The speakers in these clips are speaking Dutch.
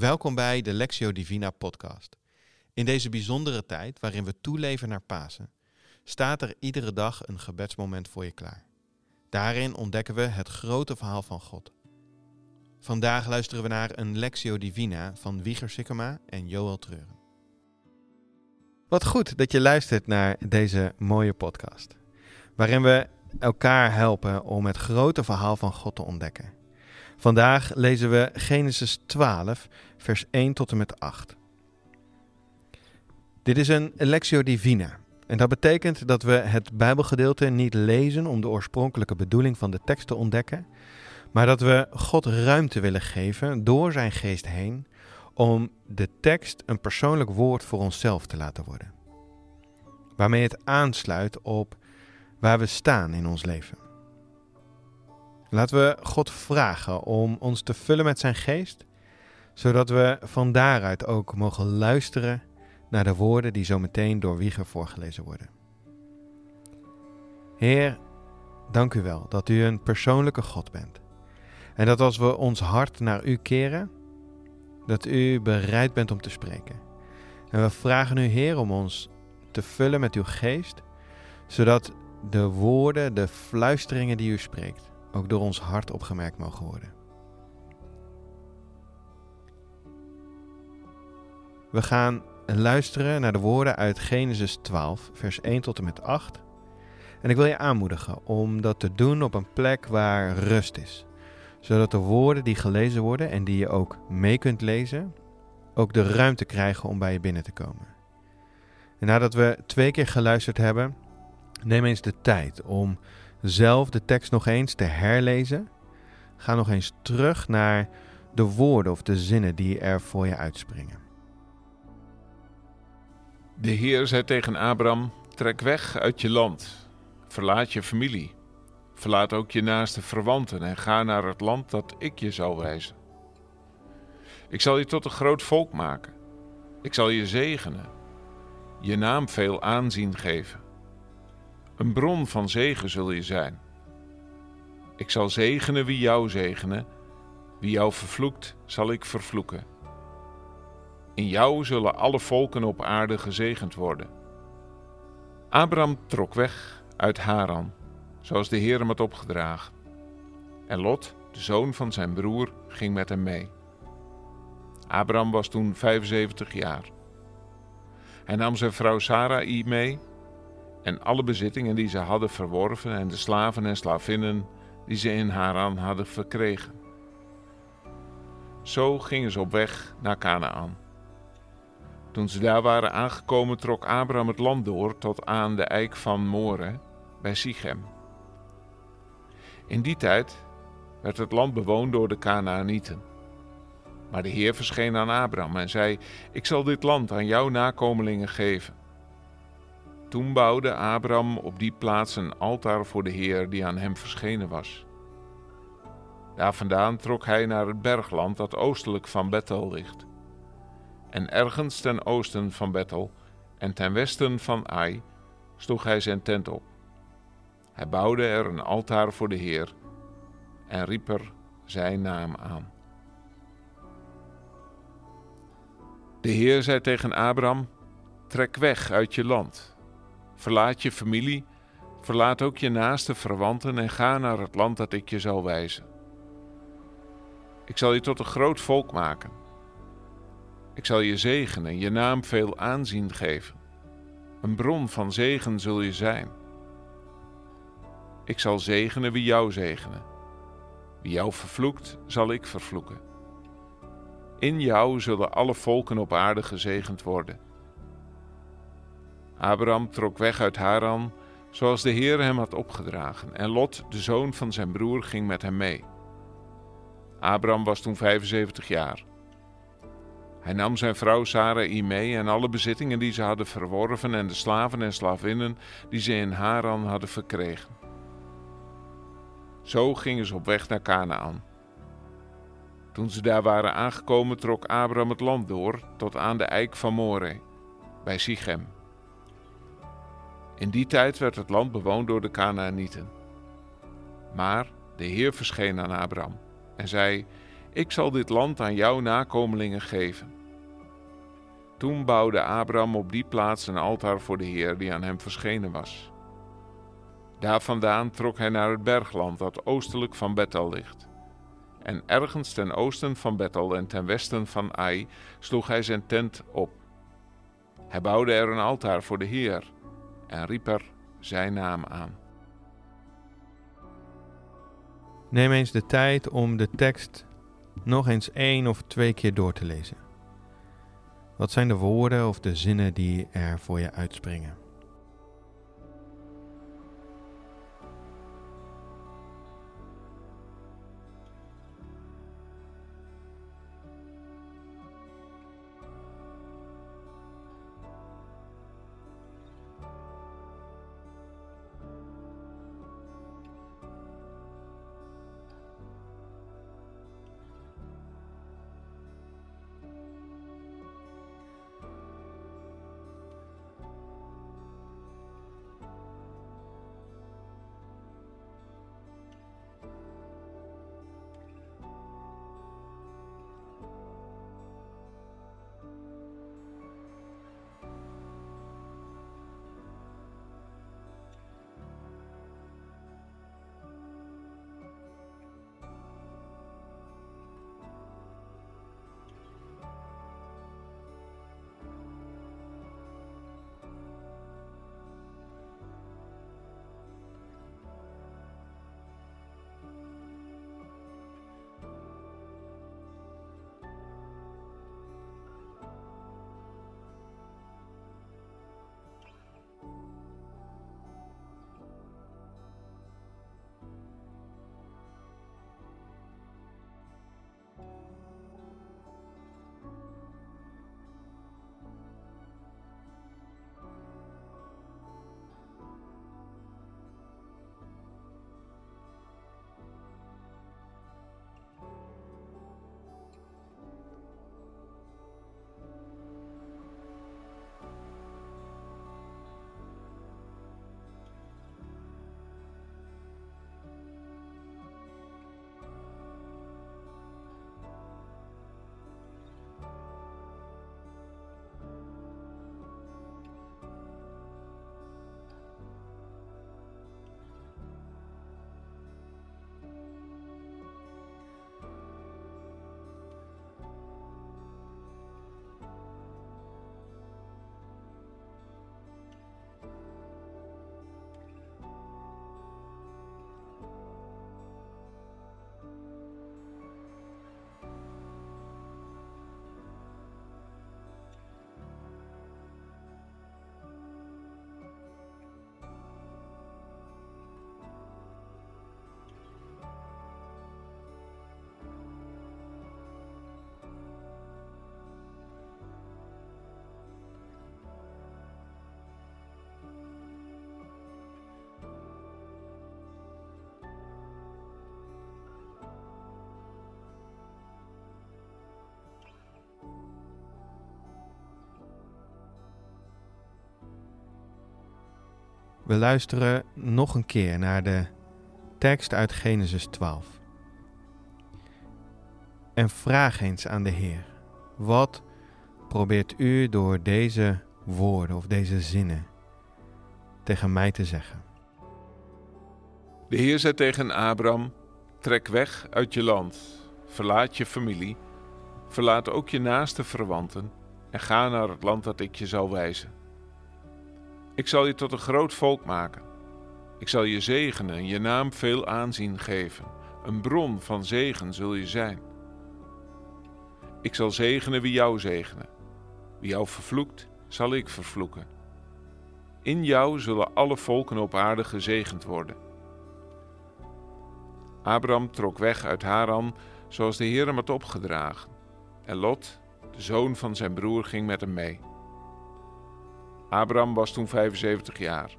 Welkom bij de Lectio Divina podcast. In deze bijzondere tijd waarin we toeleven naar Pasen, staat er iedere dag een gebedsmoment voor je klaar. Daarin ontdekken we het grote verhaal van God. Vandaag luisteren we naar een Lectio Divina van Wieger Sikkema en Joël Treuren. Wat goed dat je luistert naar deze mooie podcast, waarin we elkaar helpen om het grote verhaal van God te ontdekken. Vandaag lezen we Genesis 12, vers 1 tot en met 8. Dit is een Lectio Divina. En dat betekent dat we het Bijbelgedeelte niet lezen om de oorspronkelijke bedoeling van de tekst te ontdekken, maar dat we God ruimte willen geven door zijn geest heen om de tekst een persoonlijk woord voor onszelf te laten worden. Waarmee het aansluit op waar we staan in ons leven. Laten we God vragen om ons te vullen met zijn geest, zodat we van daaruit ook mogen luisteren naar de woorden die zo meteen door Wieger voorgelezen worden. Heer, dank u wel dat u een persoonlijke God bent. En dat als we ons hart naar u keren, dat u bereid bent om te spreken. En we vragen u, Heer, om ons te vullen met uw geest, zodat de woorden, de fluisteringen die u spreekt, ook door ons hart opgemerkt mogen worden. We gaan luisteren naar de woorden uit Genesis 12, vers 1 tot en met 8. En ik wil je aanmoedigen om dat te doen op een plek waar rust is, zodat de woorden die gelezen worden en die je ook mee kunt lezen, ook de ruimte krijgen om bij je binnen te komen. En nadat we twee keer geluisterd hebben, neem eens de tijd om zelf de tekst nog eens te herlezen. Ga nog eens terug naar de woorden of de zinnen die er voor je uitspringen. De Heer zei tegen Abraham: Trek weg uit je land, verlaat je familie, verlaat ook je naaste verwanten en ga naar het land dat ik je zal wijzen. Ik zal je tot een groot volk maken. Ik zal je zegenen, je naam veel aanzien geven. Een bron van zegen zul je zijn. Ik zal zegenen wie jou zegenen, wie jou vervloekt, zal ik vervloeken. In jou zullen alle volken op aarde gezegend worden. Abraham trok weg uit Haran, zoals de Heer hem had opgedragen. En Lot, de zoon van zijn broer, ging met hem mee. Abraham was toen 75 jaar. Hij nam zijn vrouw Sarai mee en alle bezittingen die ze hadden verworven en de slaven en slavinnen die ze in Haran hadden verkregen. Zo gingen ze op weg naar Canaan. Toen ze daar waren aangekomen, trok Abraham het land door tot aan de eik van More bij Sichem. In die tijd werd het land bewoond door de Canaanieten. Maar de Heer verscheen aan Abraham en zei: Ik zal dit land aan jouw nakomelingen geven. Toen bouwde Abraham op die plaats een altaar voor de Heer die aan hem verschenen was. Daar vandaan trok hij naar het bergland dat oostelijk van Bethel ligt. En ergens ten oosten van Bethel en ten westen van Ai sloeg hij zijn tent op. Hij bouwde er een altaar voor de Heer en riep er zijn naam aan. De Heer zei tegen Abraham: Trek weg uit je land Verlaat je familie, verlaat ook je naaste verwanten en ga naar het land dat ik je zal wijzen. Ik zal je tot een groot volk maken. Ik zal je zegenen en je naam veel aanzien geven. Een bron van zegen zul je zijn. Ik zal zegenen wie jou zegenen. Wie jou vervloekt, zal ik vervloeken. In jou zullen alle volken op aarde gezegend worden. Abraham trok weg uit Haran, zoals de Heer hem had opgedragen, en Lot, de zoon van zijn broer, ging met hem mee. Abraham was toen 75 jaar. Hij nam zijn vrouw Sarai mee en alle bezittingen die ze hadden verworven en de slaven en slavinnen die ze in Haran hadden verkregen. Zo gingen ze op weg naar Canaan. Toen ze daar waren aangekomen, trok Abraham het land door tot aan de eik van More, bij Sichem. In die tijd werd het land bewoond door de Canaanieten. Maar de Heer verscheen aan Abraham en zei: Ik zal dit land aan jouw nakomelingen geven. Toen bouwde Abraham op die plaats een altaar voor de Heer die aan hem verschenen was. Daar vandaan trok hij naar het bergland dat oostelijk van Bethel ligt. En ergens ten oosten van Bethel en ten westen van Ai sloeg hij zijn tent op. Hij bouwde er een altaar voor de Heer en riep er zijn naam aan. Neem eens de tijd om de tekst nog eens één of twee keer door te lezen. Wat zijn de woorden of de zinnen die er voor je uitspringen? We luisteren nog een keer naar de tekst uit Genesis 12. En vraag eens aan de Heer: wat probeert u door deze woorden of deze zinnen tegen mij te zeggen? De Heer zei tegen Abram: Trek weg uit je land, verlaat je familie, verlaat ook je naaste verwanten en ga naar het land dat ik je zal wijzen. Ik zal je tot een groot volk maken. Ik zal je zegenen en je naam veel aanzien geven. Een bron van zegen zul je zijn. Ik zal zegenen wie jou zegenen. Wie jou vervloekt, zal ik vervloeken. In jou zullen alle volken op aarde gezegend worden. Abraham trok weg uit Haran, zoals de Heer hem had opgedragen. En Lot, de zoon van zijn broer, ging met hem mee. Abraham was toen 75 jaar.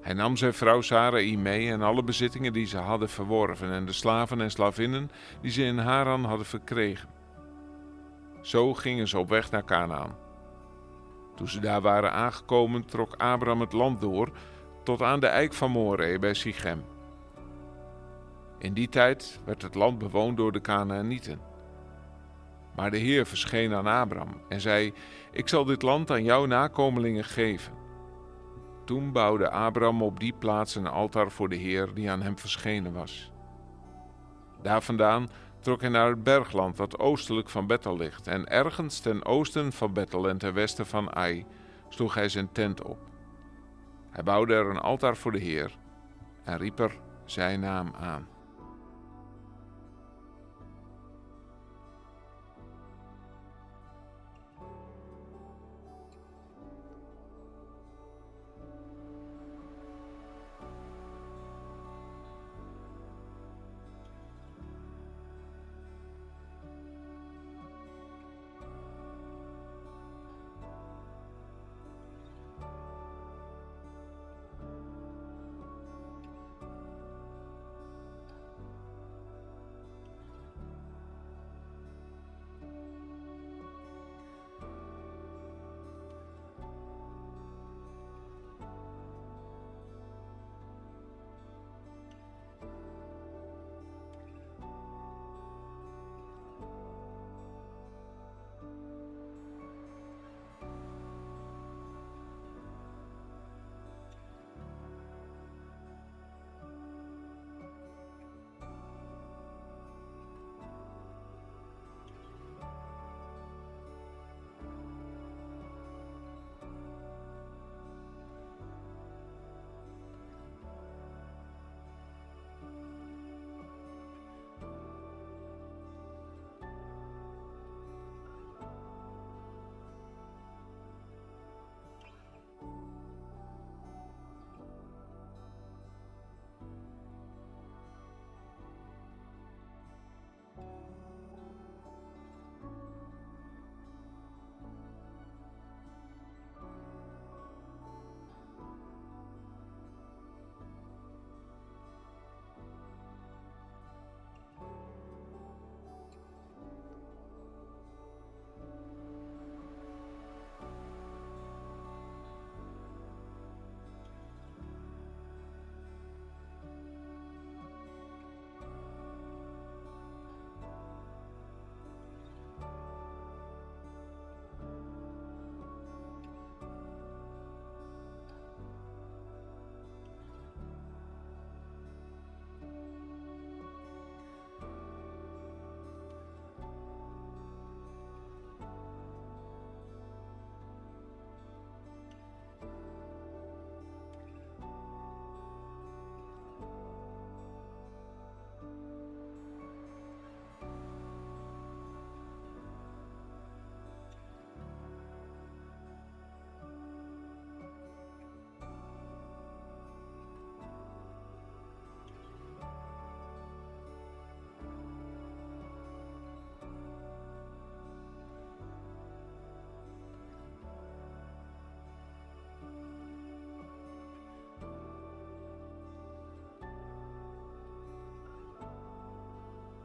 Hij nam zijn vrouw Sarai mee en alle bezittingen die ze hadden verworven en de slaven en slavinnen die ze in Haran hadden verkregen. Zo gingen ze op weg naar Canaan. Toen ze daar waren aangekomen, trok Abraham het land door tot aan de eik van Moreh bij Sichem. In die tijd werd het land bewoond door de Canaanieten. Maar de Heer verscheen aan Abram en zei: Ik zal dit land aan jouw nakomelingen geven. Toen bouwde Abram op die plaats een altaar voor de Heer die aan hem verschenen was. Daar vandaan trok hij naar het bergland dat oostelijk van Bethel ligt, en ergens ten oosten van Bethel en ten westen van Ai sloeg hij zijn tent op. Hij bouwde er een altaar voor de Heer en riep er zijn naam aan.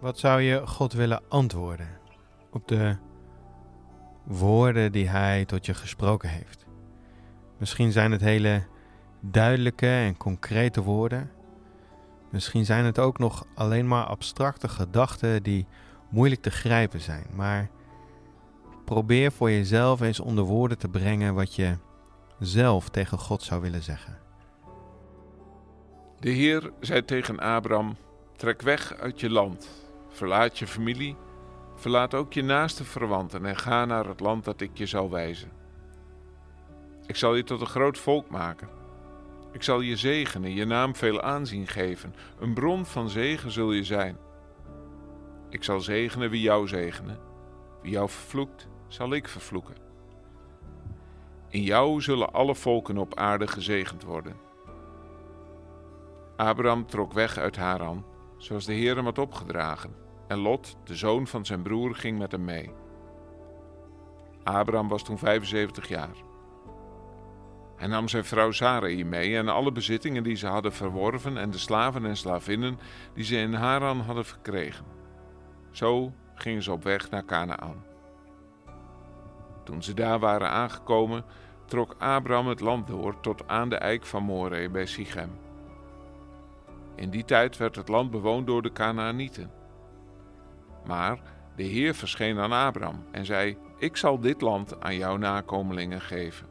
Wat zou je God willen antwoorden op de woorden die Hij tot je gesproken heeft? Misschien zijn het hele duidelijke en concrete woorden. Misschien zijn het ook nog alleen maar abstracte gedachten die moeilijk te grijpen zijn. Maar probeer voor jezelf eens onder woorden te brengen wat je zelf tegen God zou willen zeggen. De Heer zei tegen Abram: Trek weg uit je land Verlaat je familie, verlaat ook je naaste verwanten en ga naar het land dat ik je zal wijzen. Ik zal je tot een groot volk maken. Ik zal je zegenen, je naam veel aanzien geven. Een bron van zegen zul je zijn. Ik zal zegenen wie jou zegenen. Wie jou vervloekt, zal ik vervloeken. In jou zullen alle volken op aarde gezegend worden. Abraham trok weg uit Haran, zoals de Heer hem had opgedragen en Lot, de zoon van zijn broer, ging met hem mee. Abraham was toen 75 jaar. Hij nam zijn vrouw Sarai mee en alle bezittingen die ze hadden verworven en de slaven en slavinnen die ze in Haran hadden verkregen. Zo gingen ze op weg naar Canaan. Toen ze daar waren aangekomen, trok Abraham het land door tot aan de eik van Moreh bij Sichem. In die tijd werd het land bewoond door de Canaanieten. Maar de Heer verscheen aan Abraham en zei: Ik zal dit land aan jouw nakomelingen geven.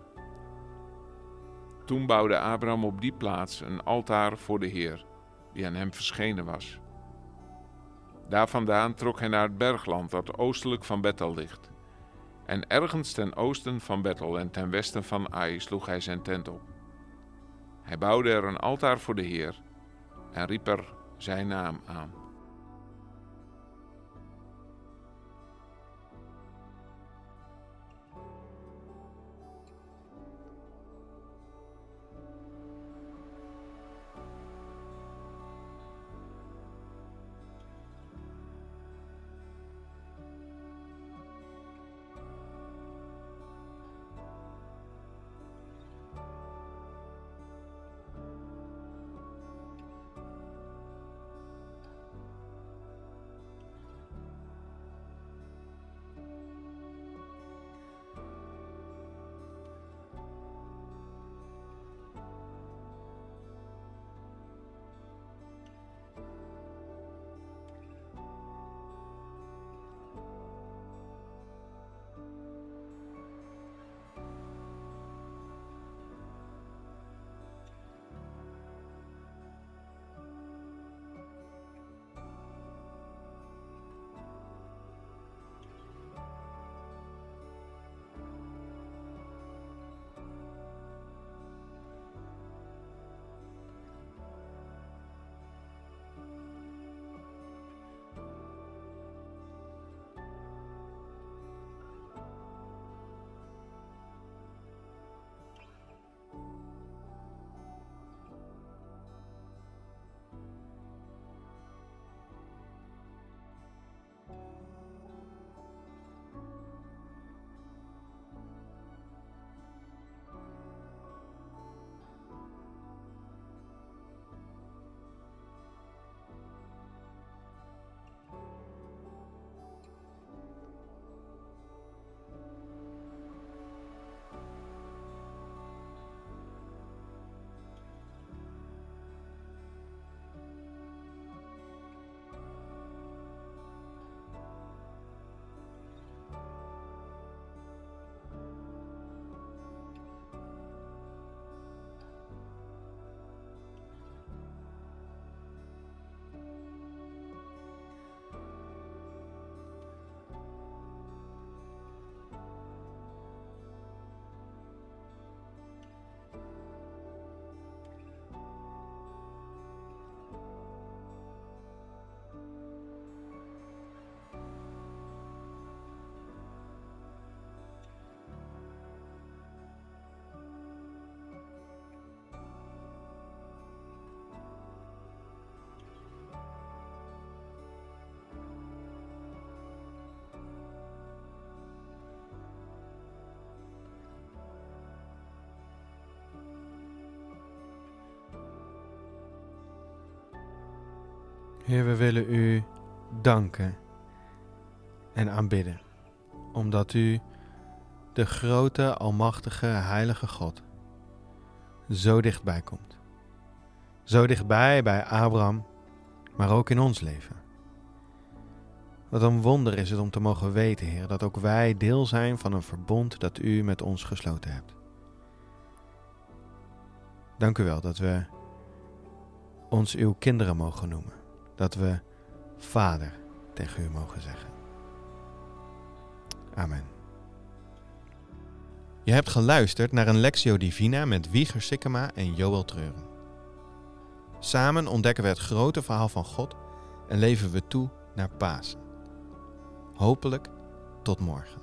Toen bouwde Abraham op die plaats een altaar voor de Heer, die aan hem verschenen was. Daar vandaan trok hij naar het bergland dat oostelijk van Bethel ligt. En ergens ten oosten van Bethel en ten westen van Ai sloeg hij zijn tent op. Hij bouwde er een altaar voor de Heer en riep er zijn naam aan. Heer, we willen u danken en aanbidden, omdat u, de grote, almachtige, heilige God, zo dichtbij komt. Zo dichtbij bij Abraham, maar ook in ons leven. Wat een wonder is het om te mogen weten, Heer, dat ook wij deel zijn van een verbond dat u met ons gesloten hebt. Dank u wel dat we ons uw kinderen mogen noemen dat we Vader tegen u mogen zeggen. Amen. Je hebt geluisterd naar een Lectio Divina met Wieger Sikkema en Joël Treuren. Samen ontdekken we het grote verhaal van God en leven we toe naar Pasen. Hopelijk tot morgen.